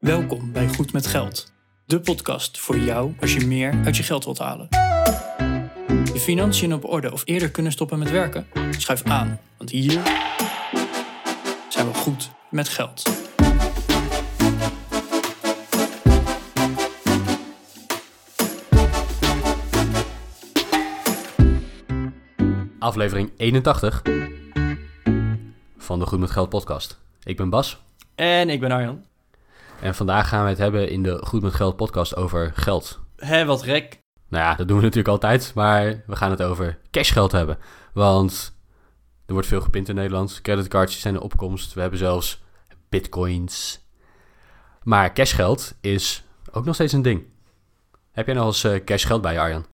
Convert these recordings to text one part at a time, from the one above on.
Welkom bij Goed met Geld, de podcast voor jou als je meer uit je geld wilt halen. Je financiën op orde of eerder kunnen stoppen met werken? Schuif aan, want hier zijn we goed met geld. Aflevering 81 van de Goed met Geld podcast. Ik ben Bas En ik ben Arjan. En vandaag gaan we het hebben in de Goed met Geld podcast over geld. Hé, wat rek. Nou ja, dat doen we natuurlijk altijd, maar we gaan het over cashgeld hebben. Want er wordt veel gepind in Nederland. Creditcards zijn in opkomst. We hebben zelfs bitcoins. Maar cashgeld is ook nog steeds een ding. Heb jij nog eens eh, cashgeld bij je, Arjan?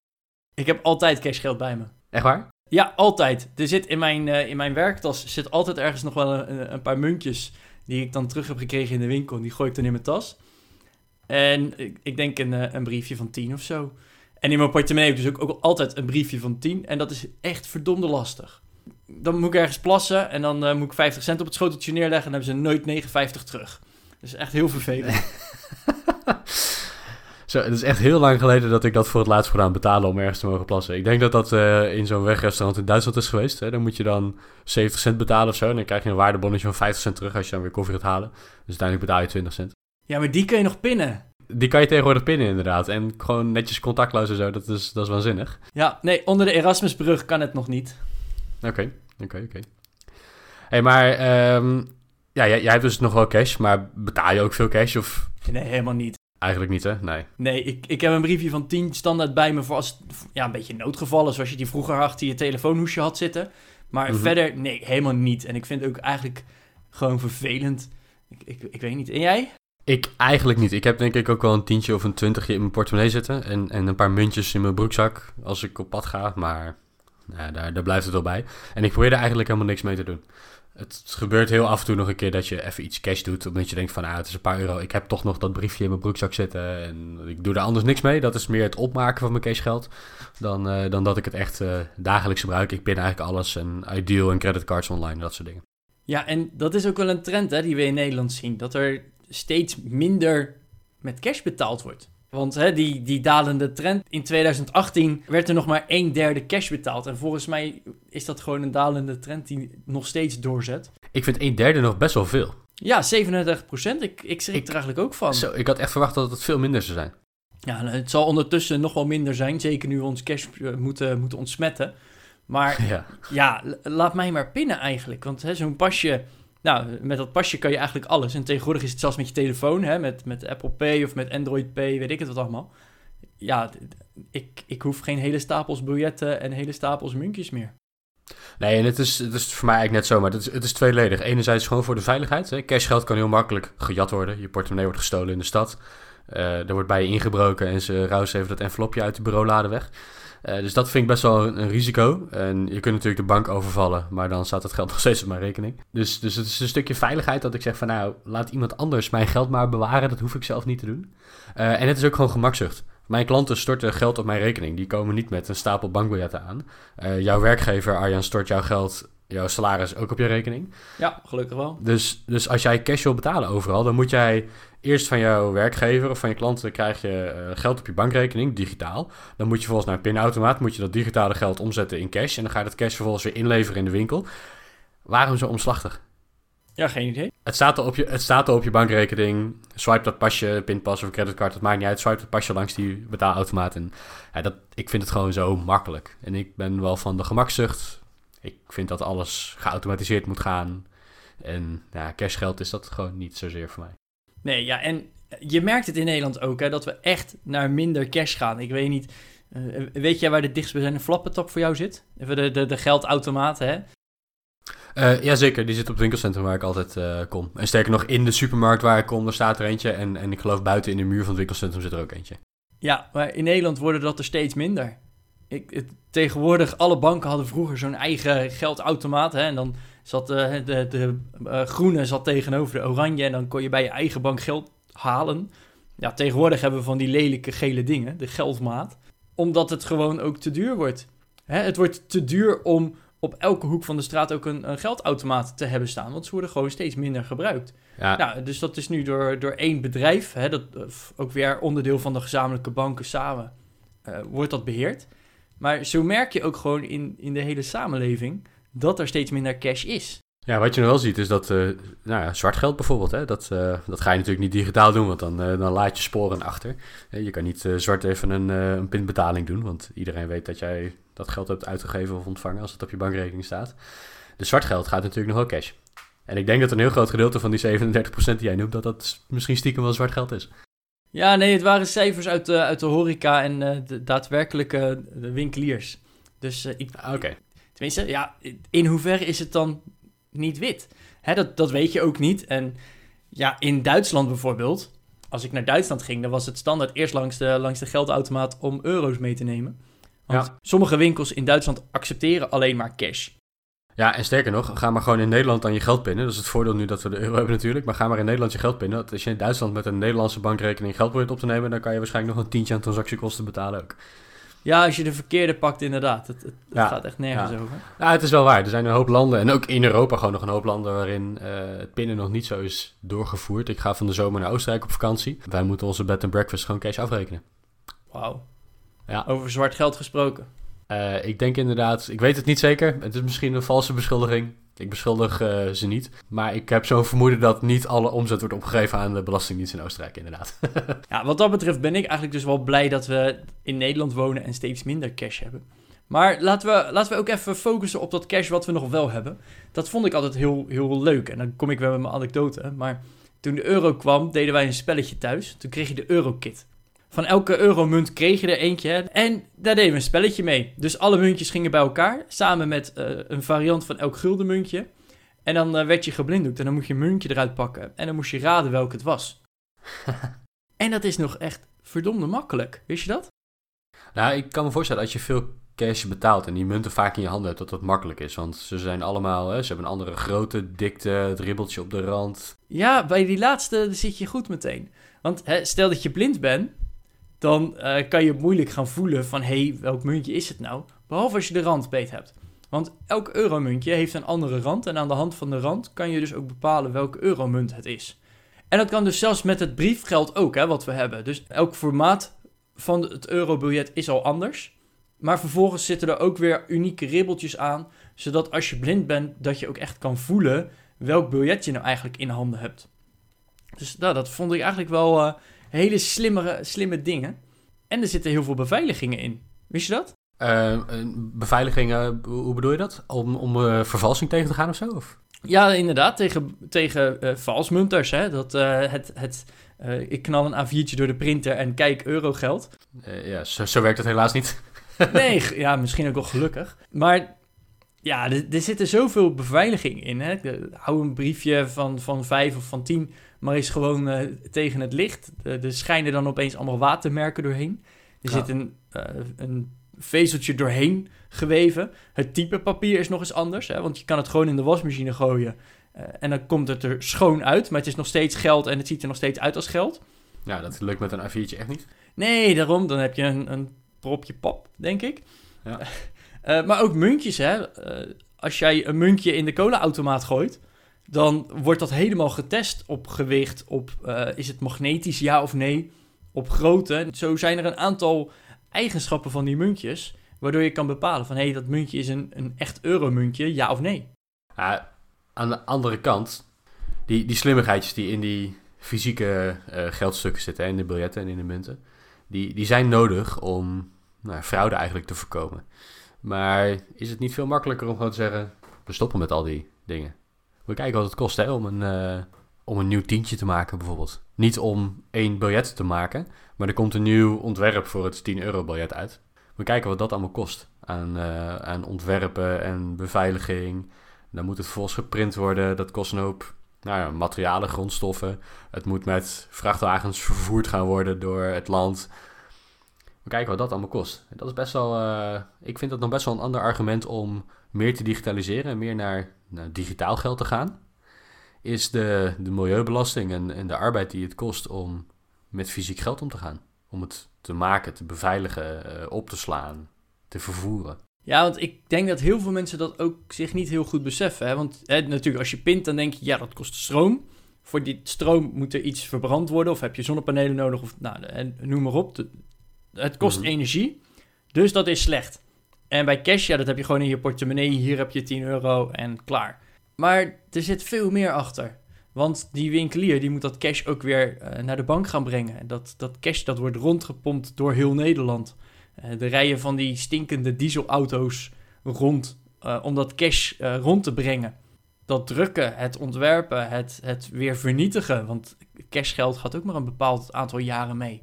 Ik heb altijd cashgeld bij me. Echt waar? Ja, altijd. Er zit in mijn, eh, in mijn werktas zit altijd ergens nog wel een, een paar muntjes die ik dan terug heb gekregen in de winkel. Die gooi ik dan in mijn tas. En ik, ik denk een, eh, een briefje van 10 of zo. En in mijn portemonnee heb ik dus ook, ook altijd een briefje van 10. En dat is echt verdomde lastig. Dan moet ik ergens plassen en dan eh, moet ik 50 cent op het schoteltje neerleggen. En dan hebben ze nooit 59 terug. Dat is echt heel vervelend. Zo, het is echt heel lang geleden dat ik dat voor het laatst gedaan betalen om ergens te mogen plassen. Ik denk dat dat eh, in zo'n wegrestaurant in Duitsland is geweest. Hè? Dan moet je dan 70 cent betalen of zo. En dan krijg je een waardebonnetje van 50 cent terug als je dan weer koffie gaat halen. Dus uiteindelijk betaal je 20 cent. Ja, maar die kun je nog pinnen. Die kan je tegenwoordig pinnen inderdaad. En gewoon netjes contactloos en zo. Dat is, dat is waanzinnig. Ja, nee, onder de Erasmusbrug kan het nog niet. Oké, oké, oké. hey, maar ehm, ja, jij, jij hebt dus nog wel cash. Maar betaal je ook veel cash of Nee, helemaal niet. Eigenlijk niet hè? Nee. Nee, ik, ik heb een briefje van 10 standaard bij me voor als ja, een beetje noodgevallen, zoals je die vroeger achter je telefoonhoesje had zitten. Maar Mhm. verder, nee, helemaal niet. En ik vind het ook eigenlijk gewoon vervelend. Ik, ik, ik weet niet. En jij? Ik eigenlijk niet. Ik heb denk ik ook wel een tientje of een twintigje in mijn portemonnee zitten. En, en een paar muntjes in mijn broekzak als ik op pad ga. Maar nou, daar, daar blijft het wel bij. En ik probeer er eigenlijk helemaal niks mee te doen. Het gebeurt heel af en toe nog een keer dat je even iets cash doet. Omdat je denkt van, ah, het is een paar euro. Ik heb toch nog dat briefje in mijn broekzak zitten. En ik doe er anders niks mee. Dat is meer het opmaken van mijn cashgeld. Dan, eh, dan dat ik het echt eh, dagelijks gebruik. Ik pin eigenlijk alles. En Ideal en creditcards online, dat soort dingen. Ja, en dat is ook wel een trend hè, die we in Nederland zien. Dat er steeds minder met cash betaald wordt. Want hè, die, die dalende trend in 2018 werd er nog maar een derde cash betaald. En volgens mij is dat gewoon een dalende trend die nog steeds doorzet. Ik vind een derde nog best wel veel. Ja, 37 procent. Ik, ik schrik Ik- er eigenlijk ook van. Zo, ik had echt verwacht dat het veel minder zou zijn. Ja, nou, het zal ondertussen nog wel minder zijn. Zeker nu we ons cash eh, moeten, moeten ontsmetten. Maar Ja. ja, laat mij maar pinnen eigenlijk. Want zo'n pasje... Nou, met dat pasje kan je eigenlijk alles. En tegenwoordig is het zelfs met je telefoon, hè, met, met Apple Pay of met Android Pay, weet ik het wat allemaal. Ja, ik, ik hoef geen hele stapels biljetten en hele stapels muntjes meer. Nee, en het is, het is voor mij eigenlijk net zo, maar het is, het is tweeledig. Enerzijds gewoon voor de veiligheid. Hè. Cashgeld kan heel makkelijk gejat worden. Je portemonnee wordt gestolen in de stad. Eh, er wordt bij je ingebroken en ze rouwen even dat envelopje uit de bureaulade weg. Eh, dus dat vind ik best wel een, een risico. En je kunt natuurlijk de bank overvallen, maar dan staat het geld nog steeds op mijn rekening. Dus, dus het is een stukje veiligheid dat ik zeg van nou, laat iemand anders mijn geld maar bewaren. Dat hoef ik zelf niet te doen. Eh, en het is ook gewoon gemakzucht. Mijn klanten storten geld op mijn rekening. Die komen niet met een stapel bankbiljetten aan. Eh, jouw werkgever, Arjan, stort jouw geld, jouw salaris ook op je rekening. Ja, gelukkig wel. Dus, dus als jij cash wil betalen overal, dan moet jij eerst van jouw werkgever of van je klanten krijg je eh, geld op je bankrekening, digitaal. Dan moet je volgens naar een pinautomaat, moet je dat digitale geld omzetten in cash. En dan ga je dat cash vervolgens weer inleveren in de winkel. Waarom zo omslachtig? Ja, geen idee. Het staat, er op je, het staat op je bankrekening. Swipe dat pasje, pinpas of creditcard, dat maakt niet uit. Swipe dat pasje langs die betaalautomaat. En ja, dat, ik vind het gewoon zo makkelijk. En ik ben wel van de gemakzucht. Ik vind dat alles geautomatiseerd moet gaan. En ja, cashgeld is dat gewoon niet zozeer voor mij. Nee, ja, en je merkt het in Nederland ook, hè, dat we echt naar minder cash gaan. Ik weet niet, eh, weet jij waar de dichtstbijzijnde flappetop voor jou zit? Even de, de, de geldautomaat, hè? Eh Jazeker, die zit op het winkelcentrum waar ik altijd eh, kom. En sterker nog, in de supermarkt waar ik kom, daar staat er eentje. En, en ik geloof buiten in de muur van het winkelcentrum zit er ook eentje. Ja, maar in Nederland worden dat er steeds minder. Ik, het, tegenwoordig, alle banken hadden vroeger zo'n eigen geldautomaat. Hè, en dan zat eh, de, de eh, groene zat tegenover de oranje. En dan kon je bij je eigen bank geld halen. Ja, tegenwoordig hebben we van die lelijke gele dingen, de geldmaat. Omdat het gewoon ook te duur wordt. Hè, het wordt te duur om op elke hoek van de straat ook een, een geldautomaat te hebben staan. Want ze worden gewoon steeds minder gebruikt. Ja, Nou, dus dat is nu door, door één bedrijf, hè, dat, eh, ook weer onderdeel van de gezamenlijke banken samen, wordt dat beheerd. Maar zo merk je ook gewoon in, in de hele samenleving dat er steeds minder cash is. Ja, wat je nog wel ziet is dat, eh, nou ja, zwart geld bijvoorbeeld, hè, dat, eh, dat ga je natuurlijk niet digitaal doen, want dan, eh, dan laat je sporen achter. Je kan niet zwart even een, een pinbetaling doen, want iedereen weet dat jij dat geld hebt uitgegeven of ontvangen als het op je bankrekening staat. Dus zwart geld gaat natuurlijk nog wel cash. En ik denk dat een heel groot gedeelte van die 37% die jij noemt, dat dat misschien stiekem wel zwart geld is. Ja, nee, het waren cijfers uit de, uit de horeca en de daadwerkelijke de winkeliers. Dus ik, Ah, Oké. Tenminste, ja, in hoeverre is het dan niet wit? Hè, dat, dat weet je ook niet. En ja, in Duitsland bijvoorbeeld, als ik naar Duitsland ging, dan was het standaard eerst langs de, langs de geldautomaat om euro's mee te nemen. Want Ja. sommige winkels in Duitsland accepteren alleen maar cash. Ja, en sterker nog, ga maar gewoon in Nederland aan je geld pinnen. Dat is het voordeel nu dat we de euro hebben natuurlijk. Maar ga maar in Nederland je geld pinnen. Als je in Duitsland met een Nederlandse bankrekening geld probeert op te nemen, dan kan je waarschijnlijk nog een tientje aan transactiekosten betalen ook. Ja, als je de verkeerde pakt, inderdaad. Het, het, gaat echt nergens ja. over. Ja, het is wel waar. Er zijn een hoop landen, en ook in Europa gewoon nog een hoop landen waarin eh, het pinnen nog niet zo is doorgevoerd. Ik ga van de zomer naar Oostenrijk op vakantie. Wij moeten onze bed and breakfast gewoon cash afrekenen. Wauw. Ja. Over zwart geld gesproken. Eh, ik denk inderdaad, ik weet het niet zeker. Het is misschien een valse beschuldiging. Ik beschuldig eh, ze niet. Maar ik heb zo'n vermoeden dat niet alle omzet wordt opgegeven aan de Belastingdienst in Oostenrijk, inderdaad. Ja, wat dat betreft ben ik eigenlijk dus wel blij dat we in Nederland wonen en steeds minder cash hebben. Maar laten we, laten we ook even focussen op dat cash wat we nog wel hebben. Dat vond ik altijd heel, heel leuk. En dan kom ik weer met mijn anekdote. Maar toen de euro kwam, deden wij een spelletje thuis. Toen kreeg je de eurokit. Van elke euromunt kreeg je er eentje. hè. En daar deden we een spelletje mee. Dus alle muntjes gingen bij elkaar. Samen met eh, een variant van elk guldenmuntje. En dan eh, werd je geblinddoekt. En dan moet je een muntje eruit pakken. En dan moest je raden welk het was. En dat is nog echt verdomde makkelijk. Wist je dat? nou, ik kan me voorstellen, als je veel cash betaalt en die munten vaak in je handen hebt, dat dat makkelijk is. Want ze zijn allemaal, hè, ze hebben een andere grootte, dikte, het ribbeltje op de rand. Ja, bij die laatste zit je goed meteen. Want hè, stel dat je blind bent, dan eh, kan je moeilijk gaan voelen van... hé, hey, welk muntje is het nou? Behalve als je de rand beet hebt. Want elk euromuntje heeft een andere rand... en aan de hand van de rand kan je dus ook bepalen welke euromunt het is. En dat kan dus zelfs met het briefgeld ook, hè, wat we hebben. Dus elk formaat van het eurobiljet is al anders. Maar vervolgens zitten er ook weer unieke ribbeltjes aan... zodat als je blind bent, dat je ook echt kan voelen... welk biljet je nou eigenlijk in handen hebt. Dus nou, dat vond ik eigenlijk wel eh, hele slimmere, slimme dingen. En er zitten heel veel beveiligingen in. Wist je dat? Eh, beveiliging, eh, hoe hoe bedoel je dat? Om, om eh, vervalsing tegen te gaan of zo? Of? Ja, inderdaad, tegen, tegen eh, valsmunters. Hè? Dat, het, het, ik knal een A4'tje door de printer en kijk eurogeld. Ja, zo, zo werkt het helaas niet. Nee, ja, misschien ook wel gelukkig. Maar ja, er, er zitten zoveel beveiliging in. Hè? Hou een briefje van, van vijf of van tien, maar eens gewoon eh, tegen het licht. Er schijnen dan opeens allemaal watermerken doorheen. Er Ja. zit een, eh, een vezeltje doorheen geweven. Het type papier is nog eens anders, hè? want je kan het gewoon in de wasmachine gooien. eh, en dan komt het er schoon uit, maar het is nog steeds geld en het ziet er nog steeds uit als geld. Ja, dat lukt met een A4'tje echt niet. Nee, daarom. Dan heb je een, een propje pap, denk ik. Ja. Eh, maar ook muntjes, hè. Eh, als jij een muntje in de cola-automaat gooit... dan wordt dat helemaal getest op gewicht, op eh, is het magnetisch, ja of nee, op grootte. Zo zijn er een aantal eigenschappen van die muntjes... waardoor je kan bepalen van... hé, hey, dat muntje is een, een echt euromuntje, ja of nee. Ja, aan de andere kant, die, die slimmigheidjes die in die fysieke geldstukken zitten, in de biljetten en in de munten, die, die zijn nodig om nou, fraude eigenlijk te voorkomen. Maar is het niet veel makkelijker om gewoon te zeggen, we stoppen met al die dingen? We kijken wat het kost om, een, eh, om een nieuw tientje te maken bijvoorbeeld. Niet om één biljet te maken, maar er komt een nieuw ontwerp voor het 10 euro biljet uit. We kijken wat dat allemaal kost aan, eh, aan ontwerpen en beveiliging. Dan moet het vervolgens geprint worden. Dat kost een hoop nou ja, materialen, grondstoffen. Het moet met vrachtwagens vervoerd gaan worden door het land. Kijken wat dat allemaal kost. Dat is best wel. eh, ik vind dat nog best wel een ander argument om meer te digitaliseren en meer naar, naar digitaal geld te gaan. Is de, de milieubelasting en, en de arbeid die het kost om met fysiek geld om te gaan. Om het te maken, te beveiligen, eh, op te slaan, te vervoeren. Ja, want ik denk dat heel veel mensen dat ook zich niet heel goed beseffen. Hè? Want hè, natuurlijk, als je pint, dan denk je, ja, dat kost stroom. Voor die stroom moet er iets verbrand worden, of heb je zonnepanelen nodig, of nou, noem maar op. het kost Mhm. energie, dus dat is slecht. En bij cash, ja, dat heb je gewoon in je portemonnee. Hier heb je 10 euro en klaar. Maar er zit veel meer achter. Want die winkelier die moet dat cash ook weer eh, naar de bank gaan brengen. En dat, dat cash dat wordt rondgepompt door heel Nederland. Eh de rijen van die stinkende dieselauto's rond eh, om dat cash rond te brengen. Dat drukken, het ontwerpen, het, het weer vernietigen. Want cashgeld gaat ook maar een bepaald aantal jaren mee.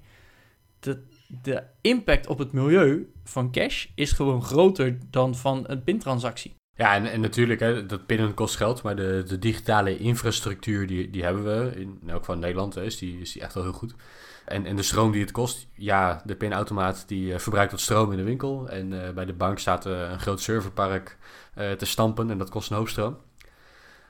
De, de impact op het milieu van cash is gewoon groter dan van een pintransactie. Ja, en, en natuurlijk, hè, dat pinnen kost geld, maar de, de digitale infrastructuur die, die hebben we, in elk geval in Nederland, hè, is, die, is die echt wel heel goed. En, en de stroom die het kost, ja, de pinautomaat die eh, verbruikt wat stroom in de winkel. En eh, bij de bank staat eh, een groot serverpark te stampen en dat kost een hoop stroom.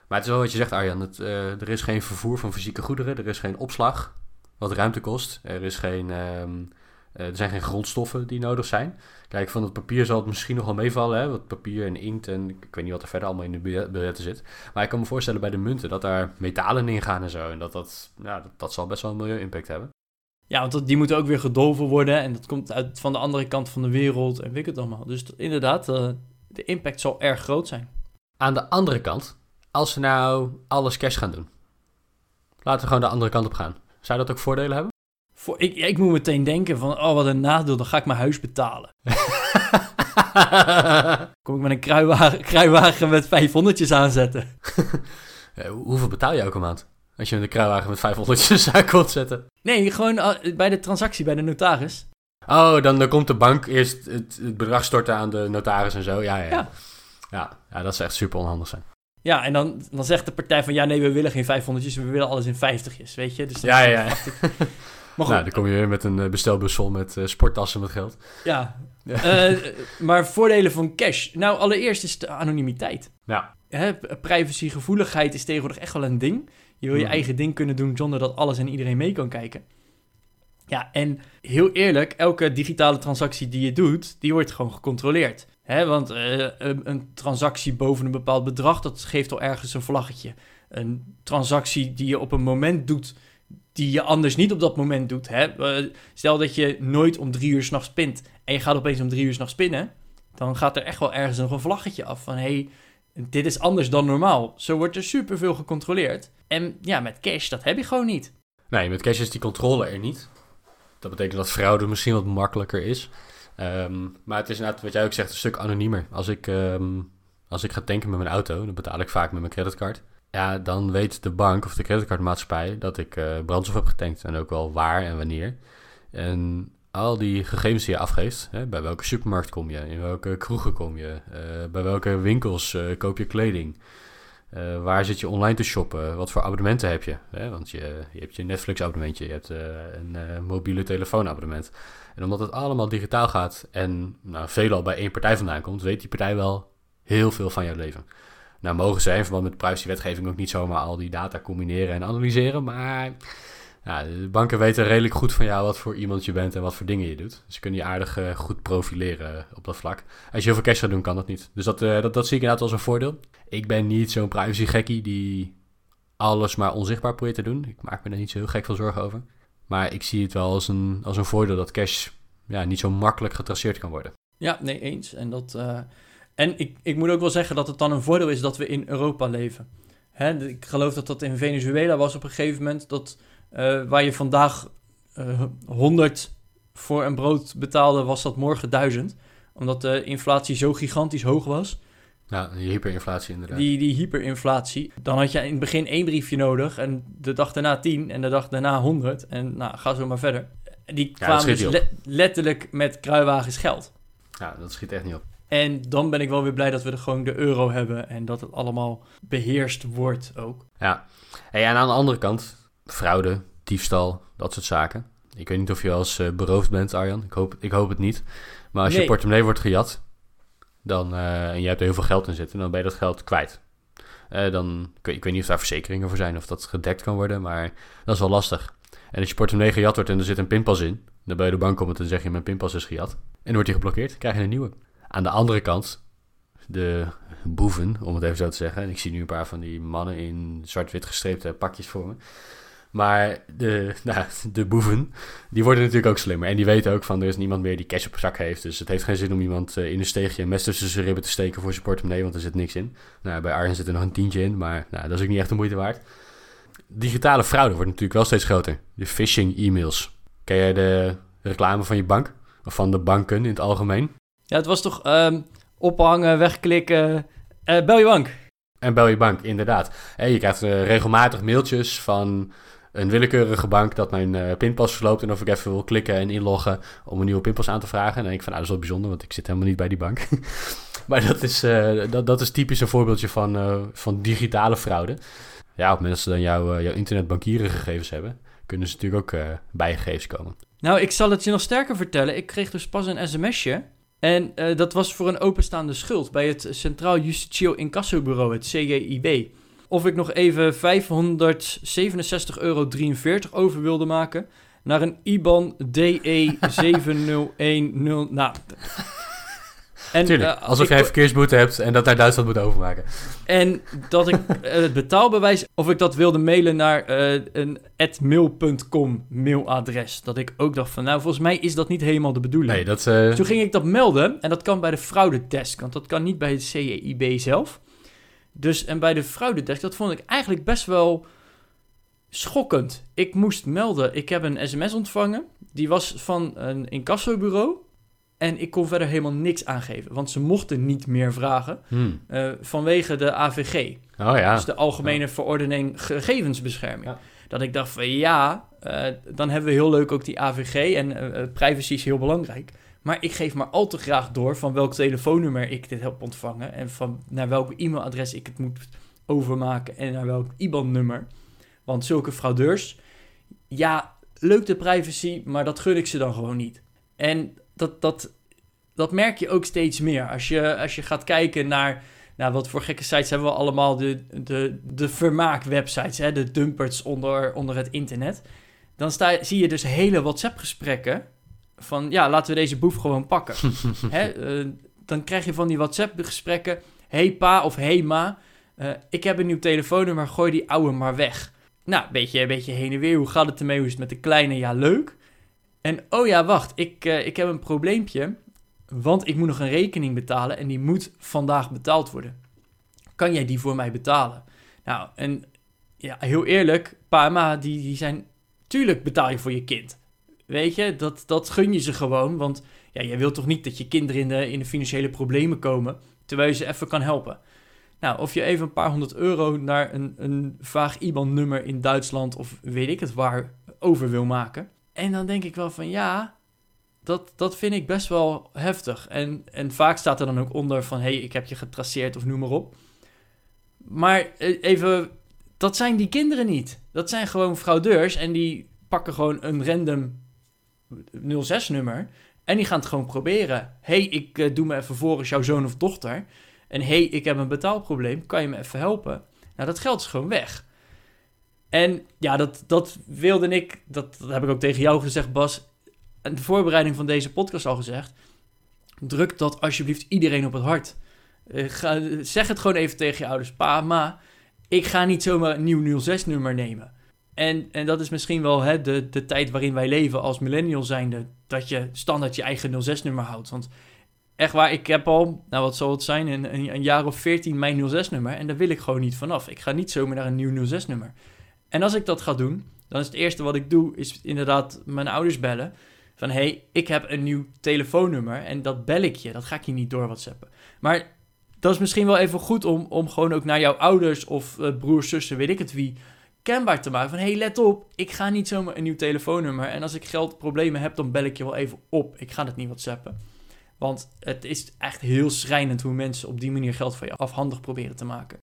Maar het is wel wat je zegt, Arjan, er is geen vervoer van fysieke goederen, er is geen opslag, wat ruimte kost. Er, is geen, ehm, eh, er zijn geen grondstoffen die nodig zijn. Kijk, van het papier zal het misschien nog wel meevallen, hè? Wat papier en inkt en ik weet niet wat er verder allemaal in de biljet- biljetten zit. Maar ik kan me voorstellen bij de munten dat daar metalen in gaan en zo. En dat dat, ja, dat, dat zal best wel een milieu-impact hebben. Ja, want dat, die moeten ook weer gedolven worden. En dat komt uit van de andere kant van de wereld. En weet ik het allemaal. Dus dat- inderdaad, eh, de impact zal erg groot zijn. Aan de andere kant, als we nou alles cash gaan doen. Laten we gewoon de andere kant op gaan. Zou dat ook voordelen hebben? Voor, ik, ik moet meteen denken van, oh wat een nadeel, dan ga ik mijn huis betalen. Kom ik met een kruiwagen, kruiwagen met 500'tjes aanzetten. Hoe- hoeveel betaal je elke maand? Als je een kruiwagen met 500 zaak wilt zetten. Nee, gewoon eh, bij de transactie, bij de notaris. Oh, dan, dan komt de bank eerst het, het bedrag storten aan de notaris en zo. Ja, ja, ja. Ja. Ja, ja dat is echt super onhandig zijn. Ja, en dan, dan zegt de partij van, ja nee, we willen geen 500'tjes, we willen alles in 50'jes, weet je. Dus dan- Ja, ja, ja. Maar goed, Nou, dan kom je weer met een eh, bestelbus vol met eh, sporttassen met geld. ja. Eh, maar voordelen van cash. Nou, allereerst is de anonimiteit. Ja. Hè, privacygevoeligheid is tegenwoordig echt wel een ding. Je wil je Mhm. eigen ding kunnen doen zonder dat alles en iedereen mee kan kijken. Ja, en heel eerlijk, elke digitale transactie die je doet, die wordt gewoon gecontroleerd. Hè, want eh, een, transactie boven een bepaald bedrag, dat geeft al ergens een vlaggetje. Een transactie die je op een moment doet, die je anders niet op dat moment doet. Hè? Eh, stel dat je nooit om drie uur s'nachts pint en je gaat opeens om drie uur s'nachts pinnen, dan gaat er echt wel ergens nog een vlaggetje af van hey, dit is anders dan normaal. Zo wordt er superveel gecontroleerd. En ja, met cash, dat heb je gewoon niet. Nee, met cash is die controle er niet. Dat betekent dat fraude misschien wat makkelijker is. Ehm, maar het is inderdaad, wat jij ook zegt, een stuk anoniemer. Als ik, ehm, als ik ga tanken met mijn auto, dan betaal ik vaak met mijn creditcard. Ja, dan weet de bank of de creditcardmaatschappij dat ik eh, brandstof heb getankt. En ook wel waar en wanneer. En al die gegevens die je afgeeft, hè, bij welke supermarkt kom je, in welke kroegen kom je, eh, bij welke winkels eh, koop je kleding, waar zit je online te shoppen, wat voor abonnementen heb je? Hè? Want je, je hebt je Netflix-abonnementje, je hebt een mobiele telefoonabonnement. En omdat het allemaal digitaal gaat en nou, veelal bij één partij vandaan komt, weet die partij wel heel veel van jouw leven. Nou mogen zij in verband met privacywetgeving ook niet zomaar al die data combineren en analyseren, maar ja, de banken weten redelijk goed van jou wat voor iemand je bent en wat voor dingen je doet. Dus ze kunnen je aardig eh, goed profileren op dat vlak. Als je heel veel cash gaat doen, kan dat niet. Dus dat, eh, dat, dat zie ik inderdaad als een voordeel. Ik ben niet zo'n privacy-gekkie die alles maar onzichtbaar probeert te doen. Ik maak me daar niet zo heel gek veel zorgen over. Maar ik zie het wel als een, als een voordeel dat cash ja, niet zo makkelijk getraceerd kan worden. Ja, nee, eens. En, dat, eh, en ik, ik moet ook wel zeggen dat het dan een voordeel is dat we in Europa leven. Hè, ik geloof dat dat in Venezuela was op een gegeven moment dat eh, waar je vandaag eh 100 voor een brood betaalde, was dat morgen 1000. Omdat de inflatie zo gigantisch hoog was. Nou, die hyperinflatie inderdaad. Die, die hyperinflatie. Dan had je in het begin één briefje nodig. En de dag daarna 10. En de dag daarna 100. En nou, ga zo maar verder. Die kwamen dus le- letterlijk met kruiwagens geld. Ja, dat schiet echt niet op. En dan ben ik wel weer blij dat we er gewoon de euro hebben. En dat het allemaal beheerst wordt ook. Ja. Hey, en aan de andere kant, fraude, diefstal, dat soort zaken. Ik weet niet of je wel eens eh, beroofd bent, Arjan. Ik hoop, ik hoop het niet. Maar als je Nee. portemonnee wordt gejat, dan, eh, en je hebt er heel veel geld in zitten, dan ben je dat geld kwijt. Eh, dan, ik, weet, niet of daar verzekeringen voor zijn of dat gedekt kan worden, maar dat is wel lastig. En als je portemonnee gejat wordt en er zit een pinpas in, dan ben je de bank om en dan zeg je mijn pinpas is gejat. En dan wordt die geblokkeerd, krijg je een nieuwe. Aan de andere kant, de boeven, om het even zo te zeggen. En ik zie nu een paar van die mannen in zwart-wit gestreepte pakjes voor me. Maar de, nou, de boeven, die worden natuurlijk ook slimmer. En die weten ook van, er is niemand meer die cash op zak heeft. Dus het heeft geen zin om iemand eh, in een steegje een mes tussen zijn ribben te steken voor zijn portemonnee, want er zit niks in. Nou, bij Arjen zit er nog een tientje in, maar nou, dat is ook niet echt de moeite waard. Digitale fraude wordt natuurlijk wel steeds groter. De phishing e-mails. Ken jij de reclame van je bank? Of van de banken in het algemeen? Ja, het was toch ehm, ophangen, wegklikken, uh, bel je bank. En bel je bank, inderdaad. En je krijgt uh, regelmatig mailtjes van een willekeurige bank dat mijn uh, pinpas verloopt en of ik even wil klikken en inloggen om een nieuwe pinpas aan te vragen. En ik van, nou, dat is wel bijzonder, want ik zit helemaal niet bij die bank. maar dat is, uh, dat, dat is typisch een voorbeeldje van, uh, van digitale fraude. Ja, op mensen dan jouw, jouw internetbankieren gegevens hebben, kunnen ze natuurlijk ook bij gegevens komen. Nou, ik zal het je nog sterker vertellen. Ik kreeg dus pas een sms'je. En dat was voor een openstaande schuld bij het Centraal Justitieel Incassobureau, het CJIB of ik nog even 567,43 euro over wilde maken naar een IBAN DE7010. nou. En, Tuurlijk, uh, alsof jij verkeersboete hebt en dat naar Duitsland moet overmaken. En dat ik uh, het betaalbewijs, of ik dat wilde mailen naar uh, een mail.com mailadres. Dat ik ook dacht van, nou, volgens mij is dat niet helemaal de bedoeling. Nee, dat, Toen ging ik dat melden en dat kan bij de fraudedesk, want dat kan niet bij het CEIB zelf. Dus, en bij de fraudedesk, dat vond ik eigenlijk best wel schokkend. Ik moest melden, ik heb een sms ontvangen. Die was van een incassobureau. En ik kon verder helemaal niks aangeven. Want ze mochten niet meer vragen hmm. uh, vanwege de AVG. Oh ja. Dus de Algemene Verordening Gegevensbescherming. Dat ik dacht van ja, uh, dan hebben we heel leuk ook die AVG. En uh, privacy is heel belangrijk. Maar ik geef maar al te graag door van welk telefoonnummer ik dit heb ontvangen. En van naar welk e-mailadres ik het moet overmaken. En naar welk IBAN-nummer. Want zulke fraudeurs, ja, leuk de privacy, maar dat gun ik ze dan gewoon niet. En dat, dat, dat merk je ook steeds meer. Als je, als je gaat kijken naar, nou, wat voor gekke sites hebben we allemaal, de, de, de vermaak-websites, hè, de dumpers onder, onder het internet. Dan sta, zie je dus hele WhatsApp-gesprekken van ja, laten we deze boef gewoon pakken. Hè, uh, dan krijg je van die WhatsApp-gesprekken. Hey pa of hey ma, uh, ik heb een nieuw telefoonnummer, gooi die oude maar weg. Nou, een beetje, een beetje heen en weer. Hoe gaat het ermee? Hoe is het met de kleine? Ja, leuk. En oh ja, wacht, ik, uh, ik heb een probleempje. Want ik moet nog een rekening betalen en die moet vandaag betaald worden. Kan jij die voor mij betalen? Nou, en ja, heel eerlijk, pa en ma, die, die zijn... Tuurlijk betaal je voor je kind. Weet je, dat, dat gun je ze gewoon. Want ja, jij wilt toch niet dat je kinderen in de, in de financiële problemen komen, terwijl je ze even kan helpen. Nou, of je even een paar honderd euro naar een, een vaag IBAN-nummer in Duitsland of weet ik het waar over wil maken. En dan denk ik wel van ja, dat, dat vind ik best wel heftig. En, en vaak staat er dan ook onder van hé, hey, ik heb je getraceerd of noem maar op. Maar eh, even, dat zijn die kinderen niet. Dat zijn gewoon fraudeurs en die pakken gewoon een random 06-nummer. En die gaan het gewoon proberen. hey, ik uh, doe me even voor als jouw zoon of dochter. En hey, ik heb een betaalprobleem. Kan je me even helpen? Nou, dat geld is gewoon weg. En ja, dat, dat wilde ik, dat, dat heb ik ook tegen jou gezegd, Bas. En de voorbereiding van deze podcast al gezegd. Druk dat alsjeblieft iedereen op het hart. Uh, ga, zeg het gewoon even tegen je ouders. Pa, ma, ik ga niet zomaar een nieuw 06-nummer nemen. En, en dat is misschien wel hè, de, de tijd waarin wij leven als millennial zijnde. Dat je standaard je eigen 06-nummer houdt. Want echt waar, ik heb al, nou wat zal het zijn, een, een, jaar of 14 mijn 06-nummer. En daar wil ik gewoon niet vanaf. Ik ga niet zomaar naar een nieuw 06-nummer. En als ik dat ga doen, dan is het eerste wat ik doe, is inderdaad mijn ouders bellen. Van hey, ik heb een nieuw telefoonnummer en dat bel ik je. Dat ga ik je niet door WhatsAppen. Maar dat is misschien wel even goed om, om gewoon ook naar jouw ouders of uh, broers, zussen, weet ik het wie kenbaar te maken. Van, hey, let op, ik ga niet zomaar een nieuw telefoonnummer. En als ik geldproblemen heb, dan bel ik je wel even op. Ik ga het niet whatsappen. Want het is echt heel schrijnend hoe mensen op die manier geld van je afhandig proberen te maken.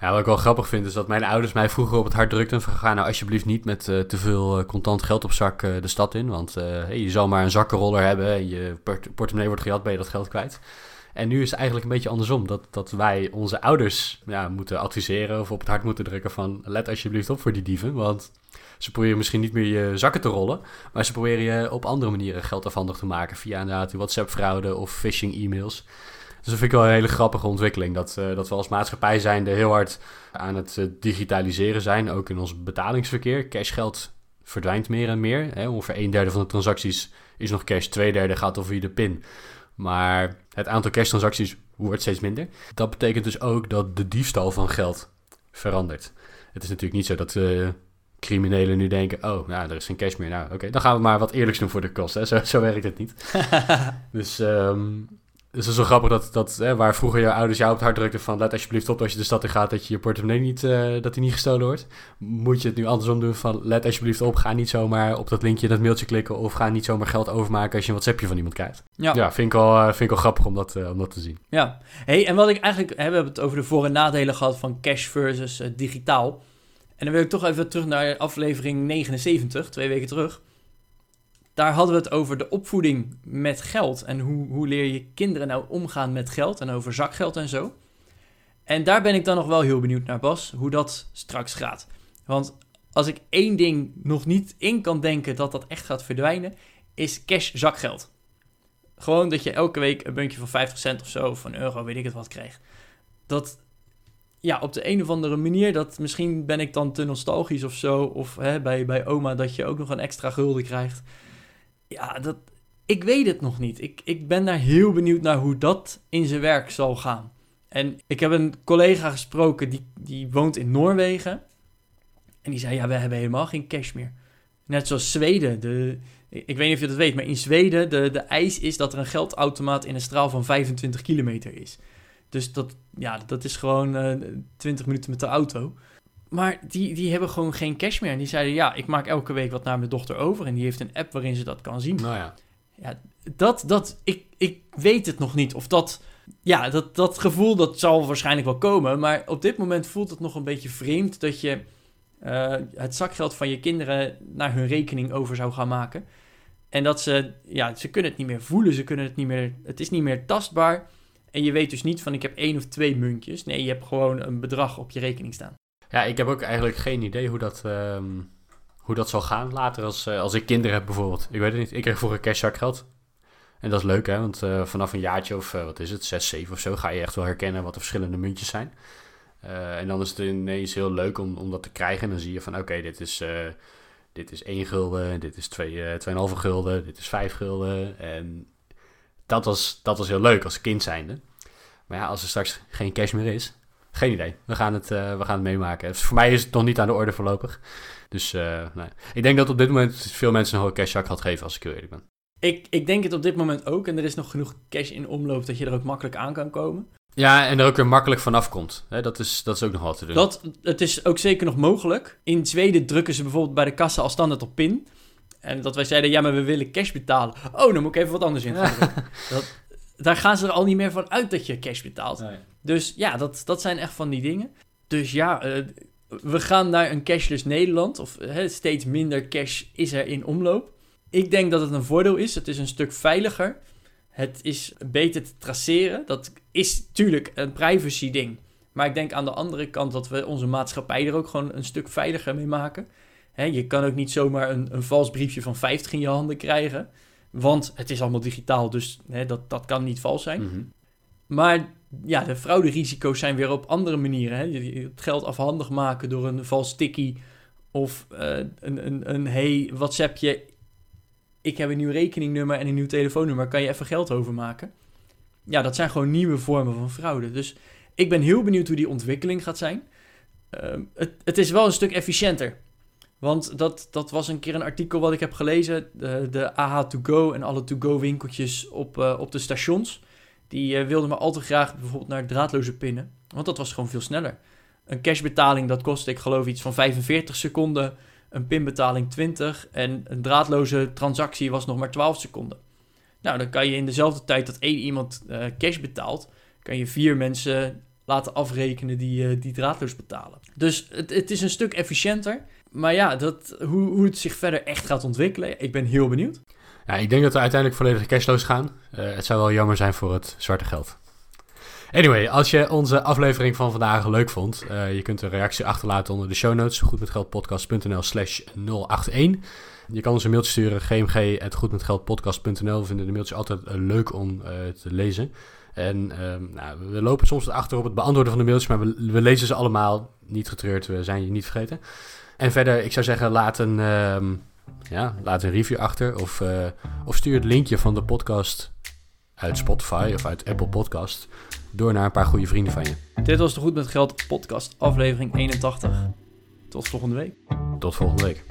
Ja, wat ik wel grappig vind is dat mijn ouders mij vroeger op het hart drukten van ga nou alsjeblieft niet met uh, te veel uh, contant geld op zak uh, de stad in. Want hey, je zal maar een zakkenroller hebben en je port portemonnee wordt gejat, ben je dat geld kwijt. En nu is het eigenlijk een beetje andersom. Dat, dat wij onze ouders ja, moeten adviseren of op het hart moeten drukken van... let alsjeblieft op voor die dieven, want ze proberen misschien niet meer je zakken te rollen... maar ze proberen je op andere manieren geld afhandig te maken... via inderdaad WhatsApp-fraude of phishing-e-mails... Dus dat vind ik wel een hele grappige ontwikkeling. Dat, uh, dat we als maatschappij zijnde heel hard aan het uh, digitaliseren zijn. Ook in ons betalingsverkeer. Cashgeld verdwijnt meer en meer. Hè. Ongeveer een derde van de transacties is nog cash. Twee derde gaat over via de pin. Maar het aantal cash-transacties wordt steeds minder. Dat betekent dus ook dat de diefstal van geld verandert. Het is natuurlijk niet zo dat uh, criminelen nu denken: oh, nou, er is geen cash meer. Nou, oké, dan gaan we maar wat eerlijks doen voor de kosten. Zo, zo werkt het niet. dus um, dus het is wel grappig dat, dat hè, waar vroeger je ouders jou op het hart drukten van let alsjeblieft op als je de stad in gaat dat je je portemonnee niet, uh, dat die niet gestolen wordt. Moet je het nu andersom doen van let alsjeblieft op, ga niet zomaar op dat linkje in dat mailtje klikken of ga niet zomaar geld overmaken als je een WhatsAppje van iemand krijgt. Ja, ja vind, ik wel, uh, vind ik wel grappig om dat, uh, om dat te zien. Ja, hey, en wat ik eigenlijk, hè, we hebben het over de voor- en nadelen gehad van cash versus digitaal. En dan wil ik toch even terug naar aflevering 79, twee weken terug daar hadden we het over de opvoeding met geld. En hoe, hoe leer je kinderen nou omgaan met geld en over zakgeld en zo. En daar ben ik dan nog wel heel benieuwd naar, Bas, hoe dat straks gaat. Want als ik één ding nog niet in kan denken dat dat echt gaat verdwijnen, is cash zakgeld. Gewoon dat je elke week een muntje van 50 cent of zo, of een euro, weet ik het wat, krijgt. Dat, ja, op de een of andere manier, dat misschien ben ik dan te nostalgisch of zo, of hè, bij, bij oma dat je ook nog een extra gulden krijgt. Ja, dat, ik weet het nog niet. Ik, ik ben daar heel benieuwd naar hoe dat in zijn werk zal gaan. En ik heb een collega gesproken die, die woont in Noorwegen. En die zei, ja, we hebben helemaal geen cash meer. Net zoals Zweden. De, ik weet niet of je dat weet, maar in Zweden de, de eis is dat er een geldautomaat in een straal van 25 kilometer is. Dus dat, ja, dat is gewoon uh, eh, 20 minuten met de auto. Maar die, die hebben gewoon geen cash meer. En die zeiden, ja, ik maak elke week wat naar mijn dochter over. En die heeft een app waarin ze dat kan zien. Nou ja. Ja, dat, dat, ik, ik weet het nog niet. Of dat, ja, dat, dat gevoel, dat zal waarschijnlijk wel komen. Maar op dit moment voelt het nog een beetje vreemd dat je uh, het zakgeld van je kinderen naar hun rekening over zou gaan maken. En dat ze, ja, ze kunnen het niet meer voelen. Ze kunnen het niet meer, het is niet meer tastbaar. En je weet dus niet van, ik heb één of twee muntjes. Nee, je hebt gewoon een bedrag op je rekening staan. Ja, ik heb ook eigenlijk geen idee hoe dat, um, hoe dat zal gaan later als, uh, als ik kinderen heb bijvoorbeeld. Ik weet het niet. Ik kreeg vroeger cashzakgeld. En dat is leuk, hè? Want uh, vanaf een jaartje of uh, wat is het, 6, 7 of zo, ga je echt wel herkennen wat de verschillende muntjes zijn. en dan is het ineens heel leuk om, om dat te krijgen. En dan zie je van, oké, dit, is, dit is 1 gulden, dit is 2,5 gulden, dit is 5 gulden. En dat was, dat was heel leuk als kind zijnde. Maar ja, als er straks geen cash meer is, geen idee. We gaan het, uh, we gaan het meemaken. Dus voor mij is het nog niet aan de orde voorlopig. Dus uh, nee. ik denk dat op dit moment veel mensen nog een cashzak had geven, als ik heel eerlijk ben. Ik, ik denk het op dit moment ook. En er is nog genoeg cash in omloop dat je er ook makkelijk aan kan komen. Ja, en er ook weer makkelijk vanaf komt. Dat, is, dat is ook nog wat te doen. Dat, het is ook zeker nog mogelijk. In Zweden drukken ze bijvoorbeeld bij de kassa al standaard op pin. En dat wij zeiden, ja, maar we willen cash betalen. Oh, dan moet ik even wat anders in dat, daar gaan ze er al niet meer van uit dat je cash betaalt. Nee. Dus ja, dat, dat zijn echt van die dingen. Dus ja, uh, we gaan naar een cashless Nederland. Of uh, steeds minder cash is er in omloop. Ik denk dat het een voordeel is. Het is een stuk veiliger. Het is beter te traceren. Dat is natuurlijk een privacy ding. Maar ik denk aan de andere kant dat we onze maatschappij er ook gewoon een stuk veiliger mee maken. Je kan ook niet zomaar een, een vals briefje van 50 in je handen krijgen. Want het is allemaal digitaal, dus hè, dat, dat kan niet vals zijn. Mm Maar ja, de frauderisico's zijn weer op andere manieren. Hè? Het geld afhandig maken door een vals sticky of uh, een, een, een hey, WhatsAppje. Ik heb een nieuw rekeningnummer en een nieuw telefoonnummer. Kan je even geld overmaken? Ja, dat zijn gewoon nieuwe vormen van fraude. Dus ik ben heel benieuwd hoe die ontwikkeling gaat zijn. Uh, het, het is wel een stuk efficiënter. Want dat, dat was een keer een artikel wat ik heb gelezen. De, de AH2Go en alle to-go winkeltjes op, uh, op de stations. Die uh, wilden me al te graag bijvoorbeeld naar draadloze pinnen. Want dat was gewoon veel sneller. Een cashbetaling dat kostte ik geloof iets van 45 seconden. Een pinbetaling 20. En een draadloze transactie was nog maar 12 seconden. Nou, dan kan je in dezelfde tijd dat één iemand uh, cash betaalt... kan je vier mensen laten afrekenen die, die draadloos betalen. Dus het, het is een stuk efficiënter maar ja, dat, hoe, hoe het zich verder echt gaat ontwikkelen, ik ben heel benieuwd. Ja, ik denk dat we uiteindelijk volledig cashloos gaan. Uh, het zou wel jammer zijn voor het zwarte geld. Anyway, als je onze aflevering van vandaag leuk vond, uh, je kunt een reactie achterlaten onder de show notes, goedmetgeldpodcast.nl slash 081. Je kan ons een mailtje sturen, gmg.goedmetgeldpodcast.nl. We vinden de mailtjes altijd uh, leuk om te lezen. En nou, we lopen soms achter op het beantwoorden van de mailtjes, maar we, we, lezen ze allemaal. Niet getreurd, we zijn je niet vergeten. En verder, ik zou zeggen, laat een, ja, laat een review achter of, of stuur het linkje van de podcast uit Spotify of uit Apple Podcast door naar een paar goede vrienden van je. Dit was de Goed met Geld podcast, aflevering 81. Tot volgende week. Tot volgende week.